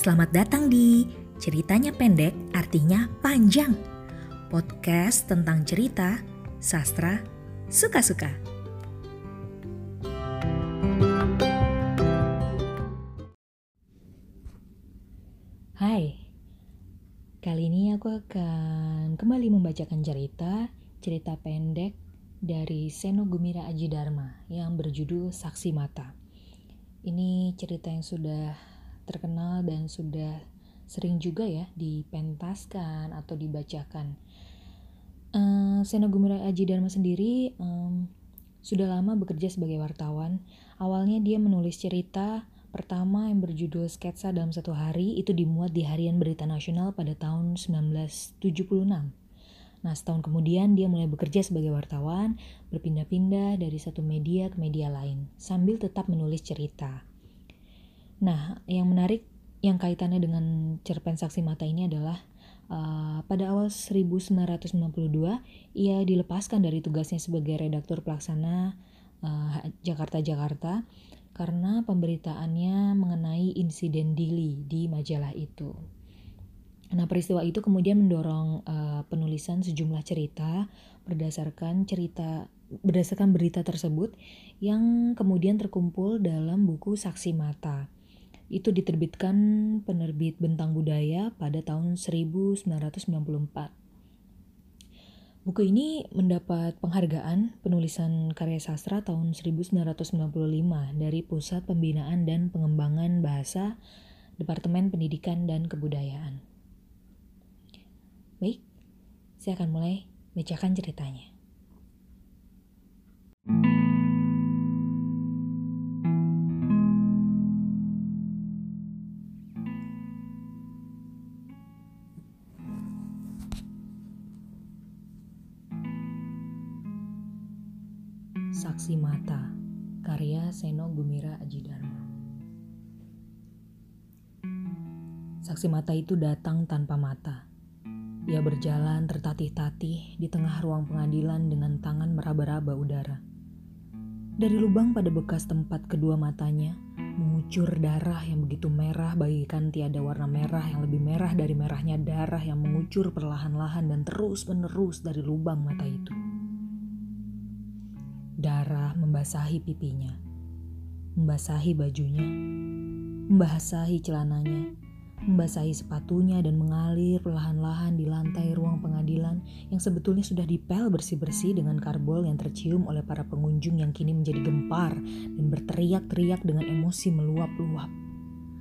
Selamat datang di Ceritanya Pendek Artinya Panjang. Podcast tentang cerita, sastra, suka-suka. Hai, kali ini aku akan kembali membacakan cerita, cerita pendek dari Seno Gumira Aji Dharma yang berjudul Saksi Mata. Ini cerita yang sudah terkenal dan sudah sering juga ya dipentaskan atau dibacakan. Uh, Sena Gumira Aji Dharma sendiri um, sudah lama bekerja sebagai wartawan. Awalnya dia menulis cerita pertama yang berjudul Sketsa dalam satu hari itu dimuat di Harian Berita Nasional pada tahun 1976. Nah, setahun kemudian dia mulai bekerja sebagai wartawan, berpindah-pindah dari satu media ke media lain, sambil tetap menulis cerita. Nah, yang menarik yang kaitannya dengan cerpen saksi mata ini adalah uh, pada awal 1992 ia dilepaskan dari tugasnya sebagai redaktur pelaksana uh, Jakarta-Jakarta karena pemberitaannya mengenai insiden Dili di majalah itu. Nah, peristiwa itu kemudian mendorong uh, penulisan sejumlah cerita berdasarkan cerita berdasarkan berita tersebut yang kemudian terkumpul dalam buku Saksi Mata itu diterbitkan penerbit Bentang Budaya pada tahun 1994. Buku ini mendapat penghargaan penulisan karya sastra tahun 1995 dari Pusat Pembinaan dan Pengembangan Bahasa Departemen Pendidikan dan Kebudayaan. Baik, saya akan mulai bacakan ceritanya. Saksi mata itu datang tanpa mata. Ia berjalan tertatih-tatih di tengah ruang pengadilan dengan tangan meraba-raba udara. Dari lubang pada bekas tempat kedua matanya, mengucur darah yang begitu merah bagikan tiada warna merah yang lebih merah dari merahnya darah yang mengucur perlahan-lahan dan terus-menerus dari lubang mata itu. Darah membasahi pipinya, membasahi bajunya, membasahi celananya, membasahi sepatunya dan mengalir perlahan-lahan di lantai ruang pengadilan yang sebetulnya sudah dipel bersih-bersih dengan karbol yang tercium oleh para pengunjung yang kini menjadi gempar dan berteriak-teriak dengan emosi meluap-luap.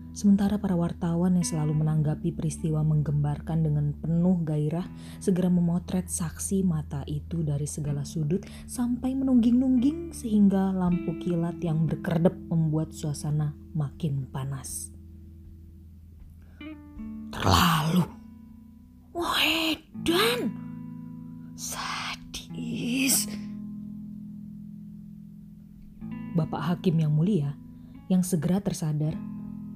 Sementara para wartawan yang selalu menanggapi peristiwa menggembarkan dengan penuh gairah segera memotret saksi mata itu dari segala sudut sampai menungging-nungging sehingga lampu kilat yang berkedep membuat suasana makin panas. Terlalu. Wedan. Sadis. Bapak Hakim yang mulia yang segera tersadar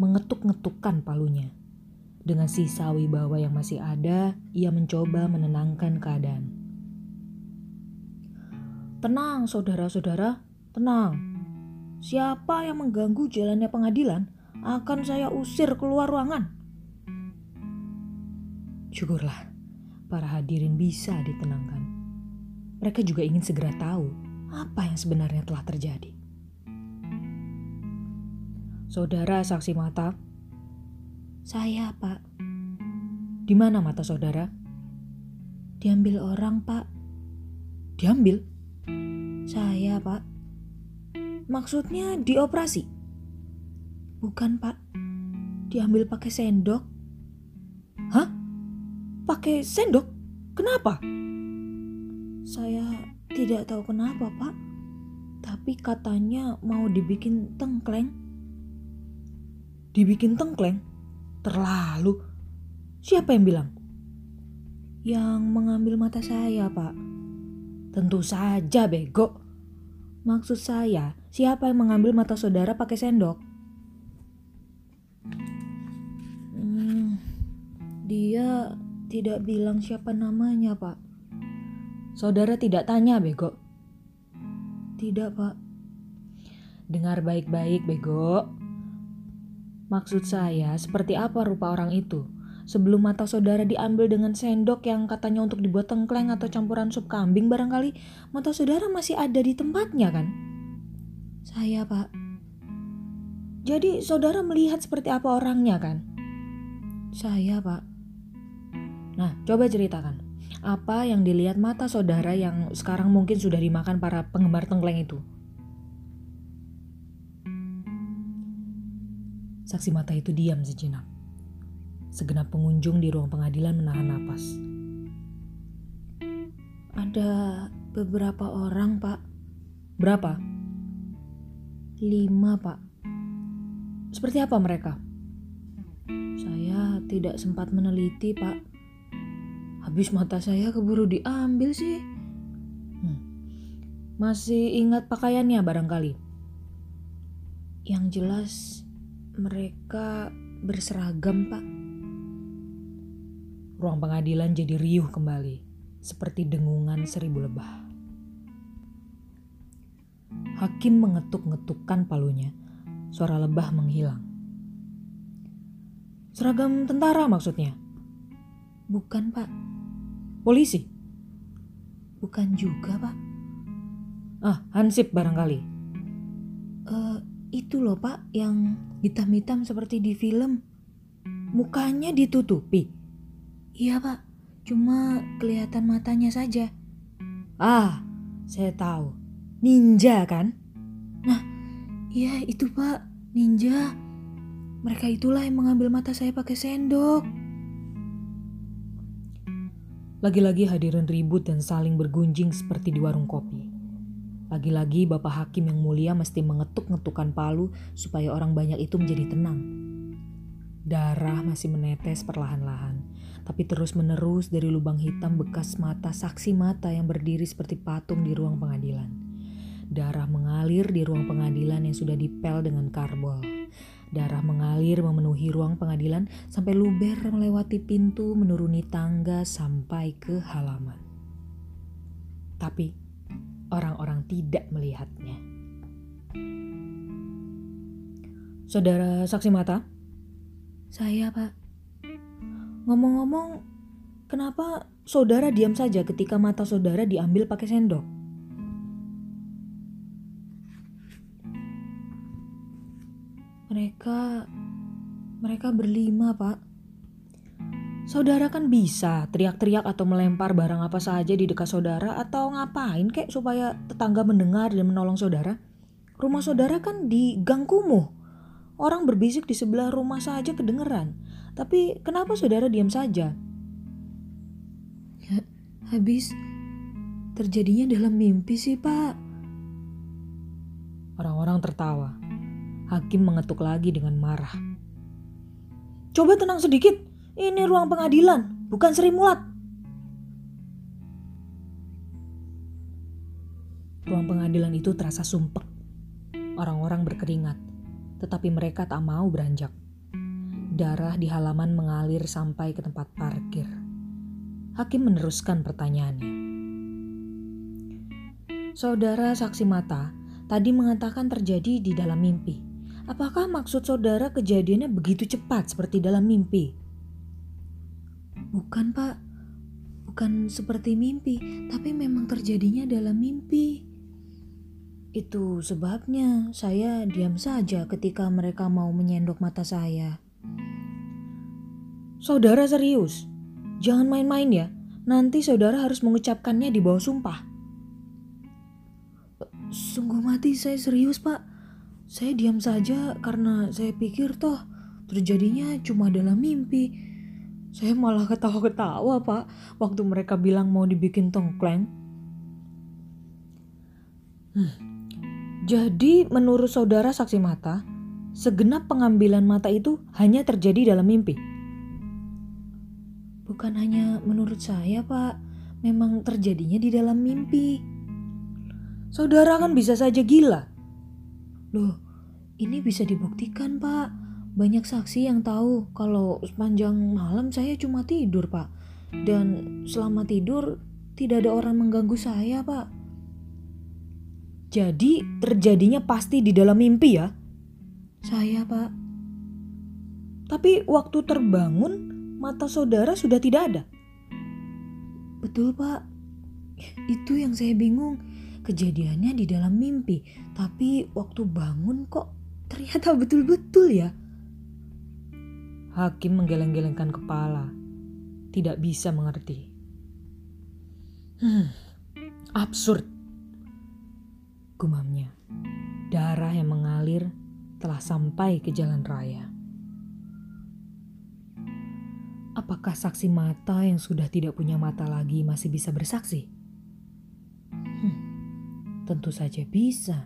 mengetuk-ngetukkan palunya. Dengan sisa wibawa yang masih ada, ia mencoba menenangkan keadaan. Tenang, saudara-saudara, tenang. Siapa yang mengganggu jalannya pengadilan akan saya usir keluar ruangan. Syukurlah, para hadirin bisa ditenangkan. Mereka juga ingin segera tahu apa yang sebenarnya telah terjadi. Saudara saksi mata. Saya, Pak. Di mana mata saudara? Diambil orang, Pak. Diambil? Saya, Pak. Maksudnya dioperasi? Bukan, Pak. Diambil pakai sendok. Pakai sendok? Kenapa? Saya tidak tahu kenapa, Pak. Tapi katanya mau dibikin tengkleng dibikin tengkleng? Terlalu. Siapa yang bilang? Yang mengambil mata saya, Pak. Tentu saja, bego. Maksud saya, siapa yang mengambil mata saudara pakai sendok? Hmm, dia tidak bilang siapa namanya, Pak. Saudara tidak tanya, bego. Tidak, Pak. Dengar baik-baik, bego. Maksud saya, seperti apa rupa orang itu? Sebelum mata saudara diambil dengan sendok yang katanya untuk dibuat tengkleng atau campuran sup kambing barangkali, mata saudara masih ada di tempatnya kan? Saya pak. Jadi saudara melihat seperti apa orangnya kan? Saya pak. Nah coba ceritakan. Apa yang dilihat mata saudara yang sekarang mungkin sudah dimakan para penggemar tengkleng itu? Saksi mata itu diam sejenak. Segenap pengunjung di ruang pengadilan menahan napas. Ada beberapa orang, Pak. Berapa? Lima, Pak. Seperti apa mereka? Saya tidak sempat meneliti, Pak. Habis mata saya keburu diambil sih. Hmm. Masih ingat pakaiannya barangkali? Yang jelas mereka berseragam, Pak. Ruang pengadilan jadi riuh kembali, seperti dengungan seribu lebah. Hakim mengetuk-ngetukkan palunya. Suara lebah menghilang. Seragam tentara maksudnya? Bukan, Pak. Polisi? Bukan juga, Pak. Ah, Hansip barangkali. Uh, itu loh, Pak, yang hitam-hitam seperti di film. Mukanya ditutupi. Iya pak, cuma kelihatan matanya saja. Ah, saya tahu. Ninja kan? Nah, iya itu pak, ninja. Mereka itulah yang mengambil mata saya pakai sendok. Lagi-lagi hadirin ribut dan saling bergunjing seperti di warung kopi. Lagi-lagi Bapak Hakim yang mulia mesti mengetuk-ngetukkan palu supaya orang banyak itu menjadi tenang. Darah masih menetes perlahan-lahan tapi terus-menerus dari lubang hitam bekas mata saksi mata yang berdiri seperti patung di ruang pengadilan. Darah mengalir di ruang pengadilan yang sudah dipel dengan karbol. Darah mengalir memenuhi ruang pengadilan sampai luber melewati pintu menuruni tangga sampai ke halaman. Tapi orang-orang tidak melihatnya. Saudara saksi mata? Saya, Pak. Ngomong-ngomong, kenapa saudara diam saja ketika mata saudara diambil pakai sendok? Mereka mereka berlima, Pak. Saudara kan bisa teriak-teriak atau melempar barang apa saja di dekat saudara atau ngapain kek supaya tetangga mendengar dan menolong saudara. Rumah saudara kan di gang kumuh. Orang berbisik di sebelah rumah saja kedengeran. Tapi kenapa saudara diam saja? habis terjadinya dalam mimpi sih pak. Orang-orang tertawa. Hakim mengetuk lagi dengan marah. Coba tenang sedikit. Ini ruang pengadilan, bukan Sri Mulat. Ruang pengadilan itu terasa sumpek. Orang-orang berkeringat, tetapi mereka tak mau beranjak. Darah di halaman mengalir sampai ke tempat parkir. Hakim meneruskan pertanyaannya. Saudara saksi mata tadi mengatakan terjadi di dalam mimpi. Apakah maksud saudara kejadiannya begitu cepat seperti dalam mimpi? Bukan, Pak. Bukan seperti mimpi, tapi memang terjadinya dalam mimpi. Itu sebabnya saya diam saja ketika mereka mau menyendok mata saya. Saudara serius? Jangan main-main ya. Nanti saudara harus mengucapkannya di bawah sumpah. Sungguh mati saya serius pak. Saya diam saja karena saya pikir toh terjadinya cuma dalam mimpi. Saya malah ketawa-ketawa pak waktu mereka bilang mau dibikin tongkleng. Hmm. Jadi menurut saudara saksi mata, segenap pengambilan mata itu hanya terjadi dalam mimpi. Bukan hanya menurut saya, Pak. Memang terjadinya di dalam mimpi. Saudara kan bisa saja gila. Loh, ini bisa dibuktikan, Pak. Banyak saksi yang tahu kalau sepanjang malam saya cuma tidur, Pak. Dan selama tidur tidak ada orang mengganggu saya, Pak. Jadi terjadinya pasti di dalam mimpi ya? Saya, Pak. Tapi waktu terbangun, mata saudara sudah tidak ada. Betul pak, itu yang saya bingung. Kejadiannya di dalam mimpi, tapi waktu bangun kok ternyata betul-betul ya. Hakim menggeleng-gelengkan kepala, tidak bisa mengerti. Hmm, absurd. Gumamnya, darah yang mengalir telah sampai ke jalan raya. Apakah saksi mata yang sudah tidak punya mata lagi masih bisa bersaksi? Hmm, tentu saja bisa,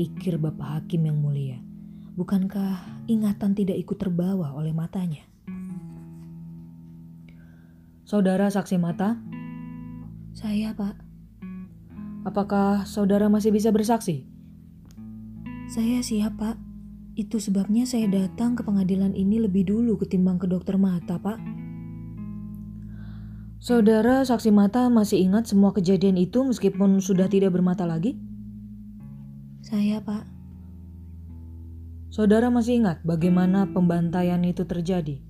pikir Bapak Hakim yang mulia. Bukankah ingatan tidak ikut terbawa oleh matanya? Saudara saksi mata? Saya, Pak. Apakah saudara masih bisa bersaksi? Saya siap, Pak. Itu sebabnya saya datang ke pengadilan ini lebih dulu ketimbang ke dokter mata, Pak. Saudara saksi mata masih ingat semua kejadian itu meskipun sudah tidak bermata lagi? Saya, Pak. Saudara masih ingat bagaimana pembantaian itu terjadi?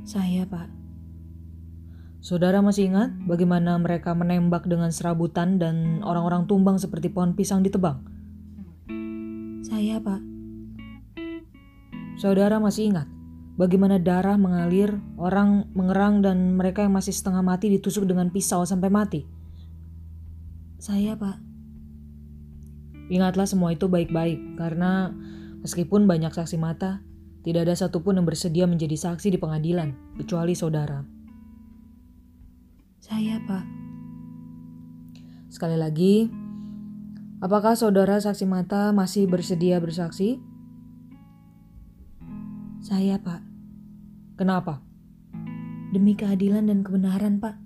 Saya, Pak. Saudara masih ingat bagaimana mereka menembak dengan serabutan dan orang-orang tumbang seperti pohon pisang ditebang? Saya, Pak. Saudara masih ingat bagaimana darah mengalir, orang mengerang dan mereka yang masih setengah mati ditusuk dengan pisau sampai mati? Saya, Pak. Ingatlah semua itu baik-baik karena meskipun banyak saksi mata, tidak ada satupun yang bersedia menjadi saksi di pengadilan kecuali saudara. Saya, Pak. Sekali lagi, apakah saudara saksi mata masih bersedia bersaksi? Saya, Pak. Kenapa? Demi keadilan dan kebenaran, Pak.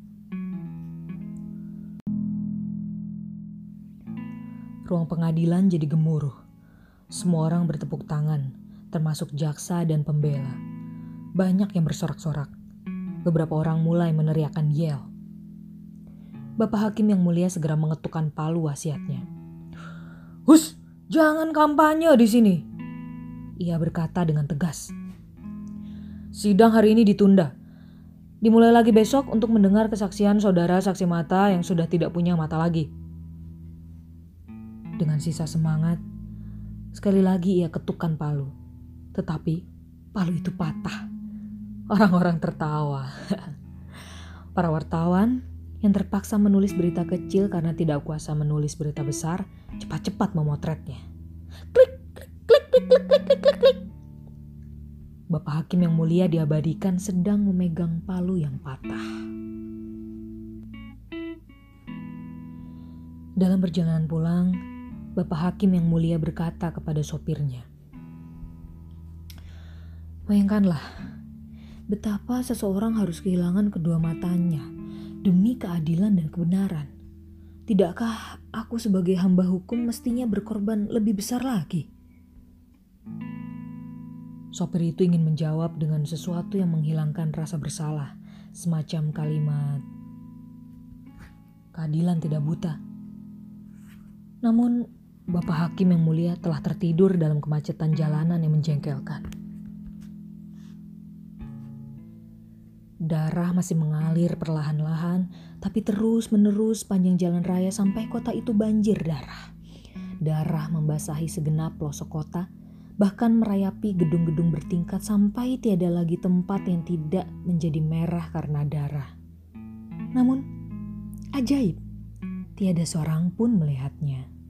Ruang pengadilan jadi gemuruh. Semua orang bertepuk tangan, termasuk jaksa dan pembela. Banyak yang bersorak-sorak. Beberapa orang mulai meneriakan yel. Bapak Hakim yang mulia segera mengetukkan palu wasiatnya. Hus, jangan kampanye di sini. Ia berkata dengan tegas. Sidang hari ini ditunda. Dimulai lagi besok untuk mendengar kesaksian saudara saksi mata yang sudah tidak punya mata lagi. Dengan sisa semangat, sekali lagi ia ketukkan palu. Tetapi palu itu patah. Orang-orang tertawa. Para wartawan yang terpaksa menulis berita kecil karena tidak kuasa menulis berita besar, cepat-cepat memotretnya. Klik, klik, klik, klik, klik, klik, klik, klik. Bapak Hakim yang mulia diabadikan sedang memegang palu yang patah. Dalam perjalanan pulang, Bapak Hakim yang mulia berkata kepada sopirnya, Bayangkanlah, betapa seseorang harus kehilangan kedua matanya demi keadilan dan kebenaran. Tidakkah aku sebagai hamba hukum mestinya berkorban lebih besar lagi? Sopir itu ingin menjawab dengan sesuatu yang menghilangkan rasa bersalah, semacam kalimat keadilan tidak buta. Namun, Bapak Hakim yang mulia telah tertidur dalam kemacetan jalanan yang menjengkelkan. Darah masih mengalir perlahan-lahan, tapi terus-menerus panjang jalan raya sampai kota itu banjir darah. Darah membasahi segenap pelosok kota, bahkan merayapi gedung-gedung bertingkat sampai tiada lagi tempat yang tidak menjadi merah karena darah. Namun, ajaib, tiada seorang pun melihatnya.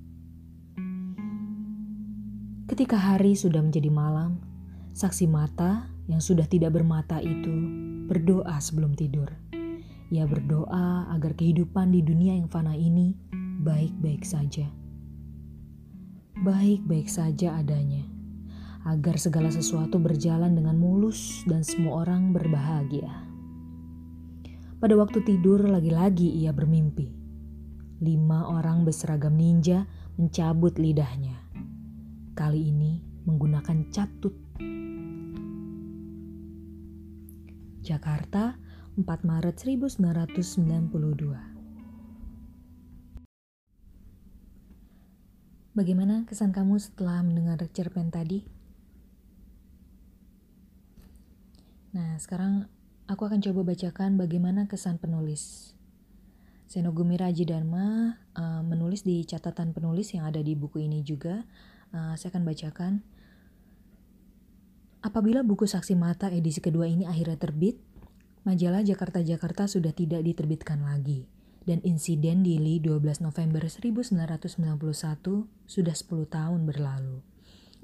Ketika hari sudah menjadi malam, saksi mata yang sudah tidak bermata itu berdoa sebelum tidur. Ia berdoa agar kehidupan di dunia yang fana ini baik-baik saja. Baik-baik saja adanya agar segala sesuatu berjalan dengan mulus dan semua orang berbahagia. Pada waktu tidur, lagi-lagi ia bermimpi. Lima orang berseragam ninja mencabut lidahnya. Kali ini menggunakan catut. Jakarta, 4 Maret 1992. Bagaimana kesan kamu setelah mendengar cerpen tadi? Nah, sekarang aku akan coba bacakan bagaimana kesan penulis. Senogumi Raji Dharma uh, menulis di catatan penulis yang ada di buku ini juga. Uh, saya akan bacakan. Apabila buku Saksi Mata edisi kedua ini akhirnya terbit, majalah Jakarta-Jakarta sudah tidak diterbitkan lagi. Dan insiden di Li 12 November 1991 sudah 10 tahun berlalu.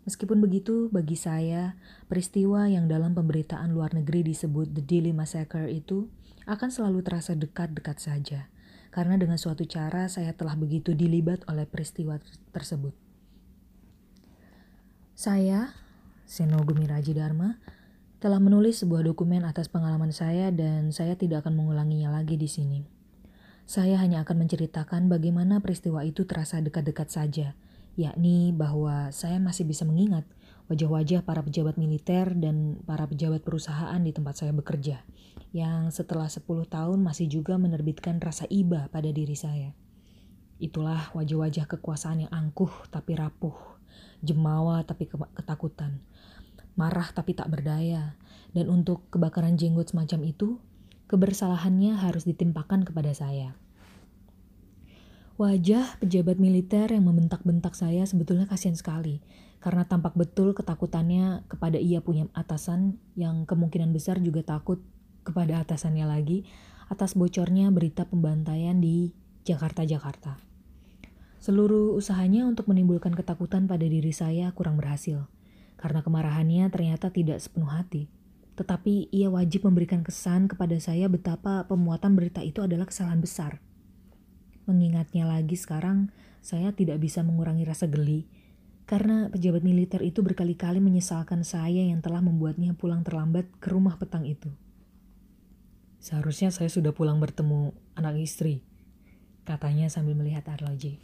Meskipun begitu, bagi saya, peristiwa yang dalam pemberitaan luar negeri disebut The Daily Massacre itu akan selalu terasa dekat-dekat saja, karena dengan suatu cara saya telah begitu dilibat oleh peristiwa tersebut. Saya, Seno Gumiraji Dharma, telah menulis sebuah dokumen atas pengalaman saya dan saya tidak akan mengulanginya lagi di sini. Saya hanya akan menceritakan bagaimana peristiwa itu terasa dekat-dekat saja, yakni bahwa saya masih bisa mengingat wajah-wajah para pejabat militer dan para pejabat perusahaan di tempat saya bekerja, yang setelah 10 tahun masih juga menerbitkan rasa iba pada diri saya. Itulah wajah-wajah kekuasaan yang angkuh tapi rapuh, jemawa tapi ketakutan, marah tapi tak berdaya, dan untuk kebakaran jenggot semacam itu, kebersalahannya harus ditimpakan kepada saya. Wajah pejabat militer yang membentak-bentak saya sebetulnya kasihan sekali, karena tampak betul ketakutannya kepada ia punya atasan yang kemungkinan besar juga takut kepada atasannya lagi atas bocornya berita pembantaian di Jakarta-Jakarta. Seluruh usahanya untuk menimbulkan ketakutan pada diri saya kurang berhasil, karena kemarahannya ternyata tidak sepenuh hati. Tetapi ia wajib memberikan kesan kepada saya betapa pemuatan berita itu adalah kesalahan besar – Mengingatnya lagi sekarang, saya tidak bisa mengurangi rasa geli karena pejabat militer itu berkali-kali menyesalkan saya yang telah membuatnya pulang terlambat ke rumah petang itu. Seharusnya saya sudah pulang bertemu anak istri, katanya sambil melihat Arloji.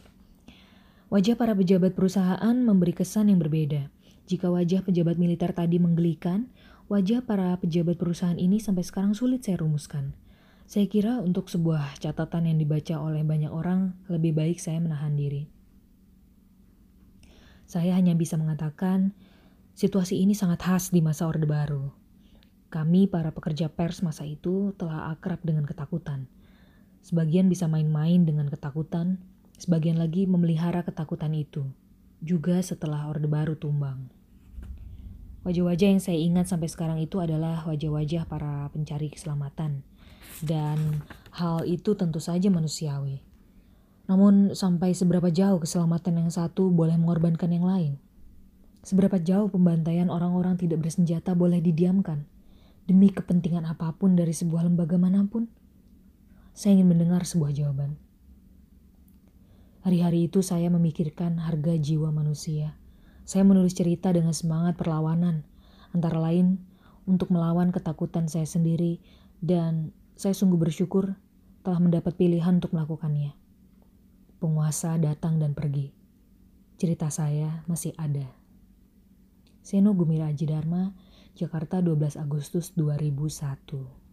Wajah para pejabat perusahaan memberi kesan yang berbeda. Jika wajah pejabat militer tadi menggelikan, wajah para pejabat perusahaan ini sampai sekarang sulit saya rumuskan. Saya kira untuk sebuah catatan yang dibaca oleh banyak orang, lebih baik saya menahan diri. Saya hanya bisa mengatakan, situasi ini sangat khas di masa Orde Baru. Kami, para pekerja pers masa itu, telah akrab dengan ketakutan. Sebagian bisa main-main dengan ketakutan, sebagian lagi memelihara ketakutan itu, juga setelah Orde Baru tumbang. Wajah-wajah yang saya ingat sampai sekarang itu adalah wajah-wajah para pencari keselamatan – dan hal itu tentu saja manusiawi. Namun sampai seberapa jauh keselamatan yang satu boleh mengorbankan yang lain? Seberapa jauh pembantaian orang-orang tidak bersenjata boleh didiamkan demi kepentingan apa pun dari sebuah lembaga mana pun? Saya ingin mendengar sebuah jawaban. Hari-hari itu saya memikirkan harga jiwa manusia. Saya menulis cerita dengan semangat perlawanan, antara lain untuk melawan ketakutan saya sendiri dan saya sungguh bersyukur telah mendapat pilihan untuk melakukannya. Penguasa datang dan pergi. Cerita saya masih ada. Seno Gumira Aji Dharma, Jakarta 12 Agustus 2001